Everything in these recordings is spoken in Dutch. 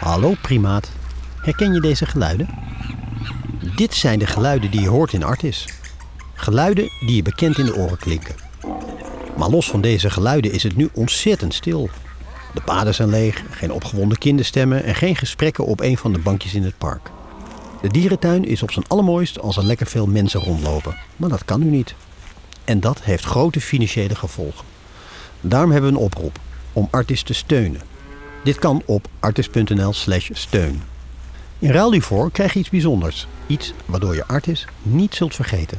Hallo primaat, herken je deze geluiden? Dit zijn de geluiden die je hoort in Artis. Geluiden die je bekend in de oren klinken. Maar los van deze geluiden is het nu ontzettend stil. De paden zijn leeg, geen opgewonden kinderstemmen en geen gesprekken op een van de bankjes in het park. De dierentuin is op zijn allermooist als er lekker veel mensen rondlopen. Maar dat kan nu niet. En dat heeft grote financiële gevolgen. Daarom hebben we een oproep om Artis te steunen. Dit kan op artis.nl slash steun. In ruil hiervoor krijg je iets bijzonders. Iets waardoor je Artis niet zult vergeten.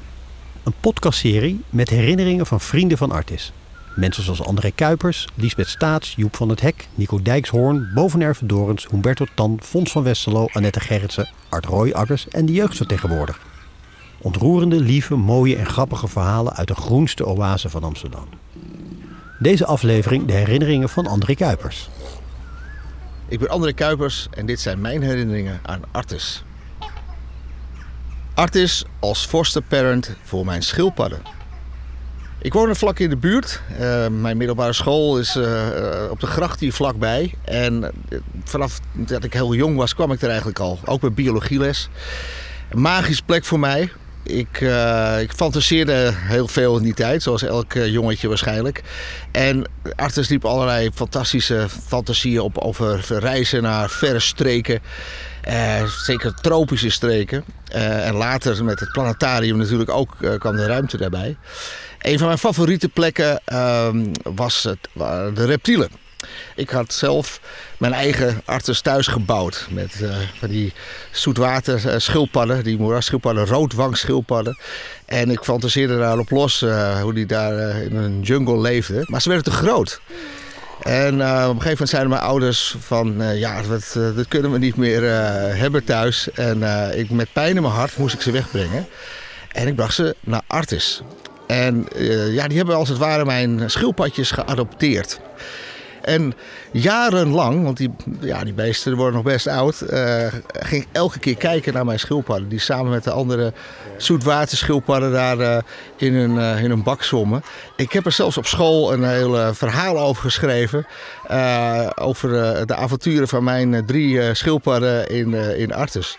Een podcastserie met herinneringen van vrienden van Artis. Mensen zoals André Kuipers, Liesbeth Staats, Joep van het Hek, Nico Dijkshoorn, Bovenerve Dorens, Humberto Tan, Fons van Westerlo, Annette Gerritsen, Art Rooiakkers en de jeugdvertegenwoordiger. Ontroerende, lieve, mooie en grappige verhalen uit de groenste oase van Amsterdam. Deze aflevering de herinneringen van André Kuipers. Ik ben André Kuipers en dit zijn mijn herinneringen aan Artis. Artis als foster parent voor mijn schildpadden. Ik woon er vlak in de buurt. Uh, mijn middelbare school is uh, op de gracht hier vlakbij. En vanaf dat ik heel jong was, kwam ik er eigenlijk al. Ook bij biologieles. Een magisch plek voor mij. Ik, uh, ik fantaseerde heel veel in die tijd, zoals elk jongetje waarschijnlijk. En Artis liep allerlei fantastische fantasieën op over reizen naar verre streken. Uh, zeker tropische streken. En later met het planetarium natuurlijk ook kwam de ruimte daarbij. Een van mijn favoriete plekken was het, de reptielen. Ik had zelf mijn eigen artes thuis gebouwd. Met van die zoetwater schildpadden, die moerasschildpadden, roodwangschildpadden. En ik fantaseerde daarop los hoe die daar in een jungle leefden. Maar ze werden te groot. En op een gegeven moment zeiden mijn ouders van ja, dat, dat, kunnen we niet meer hebben thuis. En ik, met pijn in mijn hart moest ik ze wegbrengen. En ik bracht ze naar Artis. En ja, die hebben als het ware mijn schildpadjes geadopteerd. En jarenlang, want die, ja, die beesten worden nog best oud, uh, ging ik elke keer kijken naar mijn schildpadden. Die samen met de andere zoetwaterschildpadden daar uh, in, een, uh, in een bak zwommen. Ik heb er zelfs op school een heel verhaal over geschreven. over de avonturen van mijn drie schildpadden in, in Artes.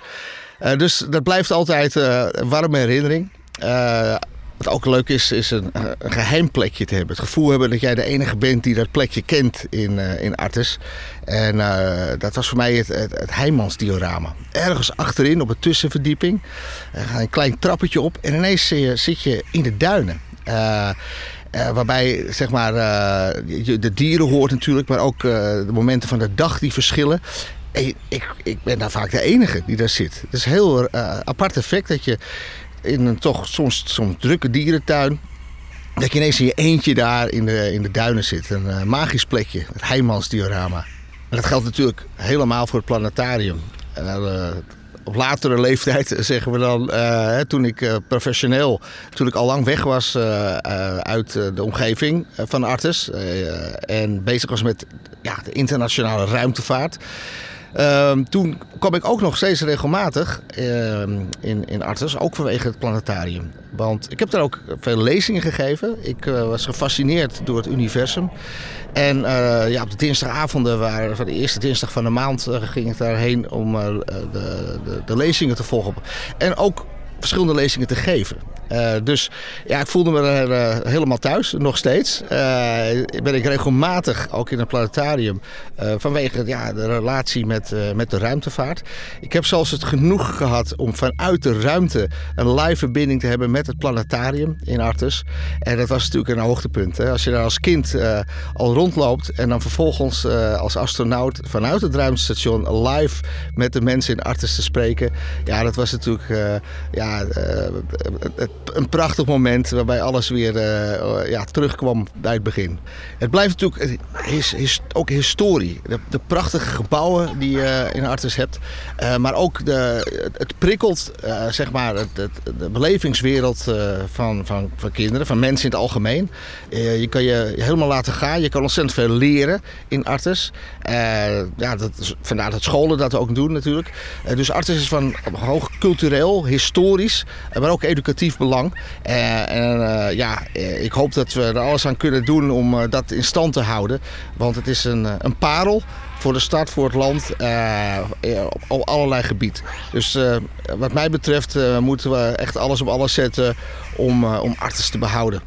dus dat blijft altijd een warme herinnering. Wat ook leuk is, is een, een, geheim plekje te hebben. Het gevoel hebben dat jij de enige bent die dat plekje kent in, uh, in Artes. En uh, dat was voor mij het, Heijmans-diorama. Ergens achterin op een tussenverdieping. Een klein trappetje op en ineens zit je in de duinen. Waarbij zeg maar, de dieren hoort natuurlijk, maar ook de momenten van de dag die verschillen. En ik, ik ben daar vaak de enige die daar zit. Het is een heel apart effect dat je in een toch soms, soms drukke dierentuin. Dat je ineens in je eentje daar in de, in de duinen zit. Een uh, magisch plekje, het Heijmans diorama. En dat geldt natuurlijk helemaal voor het planetarium. Uh, op latere leeftijd zeggen we dan, uh, toen ik professioneel, toen ik al lang weg was uit de omgeving van Artes en bezig was met ja, de internationale ruimtevaart. Um, toen kwam ik ook nog steeds regelmatig uh, in, in Artes, ook vanwege het planetarium. Want ik heb daar ook veel lezingen gegeven. Ik uh, was gefascineerd door het universum. En uh, ja, op de dinsdagavonden, waar, van de eerste dinsdag van de maand, eh, ging ik daarheen om de, de, de lezingen te volgen. En ook verschillende lezingen te geven. Uh, dus ja, ik voelde me er uh, helemaal thuis, nog steeds. Uh, ben ik regelmatig ook in het planetarium vanwege ja, de relatie met, met de ruimtevaart. Ik heb zelfs het genoeg gehad om vanuit de ruimte een live verbinding te hebben met het planetarium in Artes. En dat was natuurlijk een hoogtepunt. Hè? Als je daar als kind al rondloopt en dan vervolgens als astronaut vanuit het ruimtestation live met de mensen in Artes te spreken. Ja, dat was natuurlijk ja, een prachtig moment waarbij alles weer uh, ja, terugkwam bij het begin. Het blijft natuurlijk his, his, ook historie. De, de, prachtige gebouwen die je in Artes hebt. Maar ook de, het prikkelt zeg maar het, het, de belevingswereld van, van, van kinderen, van mensen in het algemeen. je kan je helemaal laten gaan. Je kan ontzettend veel leren in Artes. ja, dat is, vandaar dat scholen dat ook doen natuurlijk. dus Artes is van hoog cultureel, historisch, maar ook educatief belang Eh, en eh, ja, eh, ik hoop dat we er alles aan kunnen doen om dat in stand te houden. Want het is een, een parel voor de stad, voor het land, eh, op, allerlei gebied. Dus wat mij betreft moeten we echt alles op alles zetten om, om Artis te behouden.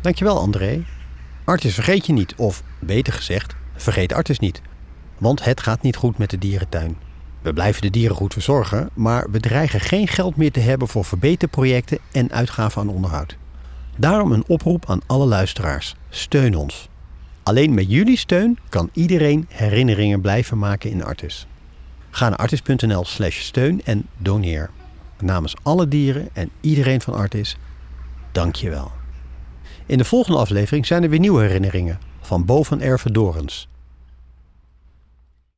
Dankjewel André. Artis vergeet je niet, of beter gezegd, vergeet Artis niet. Want het gaat niet goed met de dierentuin. We blijven de dieren goed verzorgen, maar we dreigen geen geld meer te hebben voor verbeterprojecten en uitgaven aan onderhoud. Daarom een oproep aan alle luisteraars. Steun ons. Alleen met jullie steun kan iedereen herinneringen blijven maken in Artis. Ga naar artis.nl slash steun en doneer. Namens alle dieren en iedereen van Artis, dank je wel. In de volgende aflevering zijn er weer nieuwe herinneringen van Bo van Erven Dorens.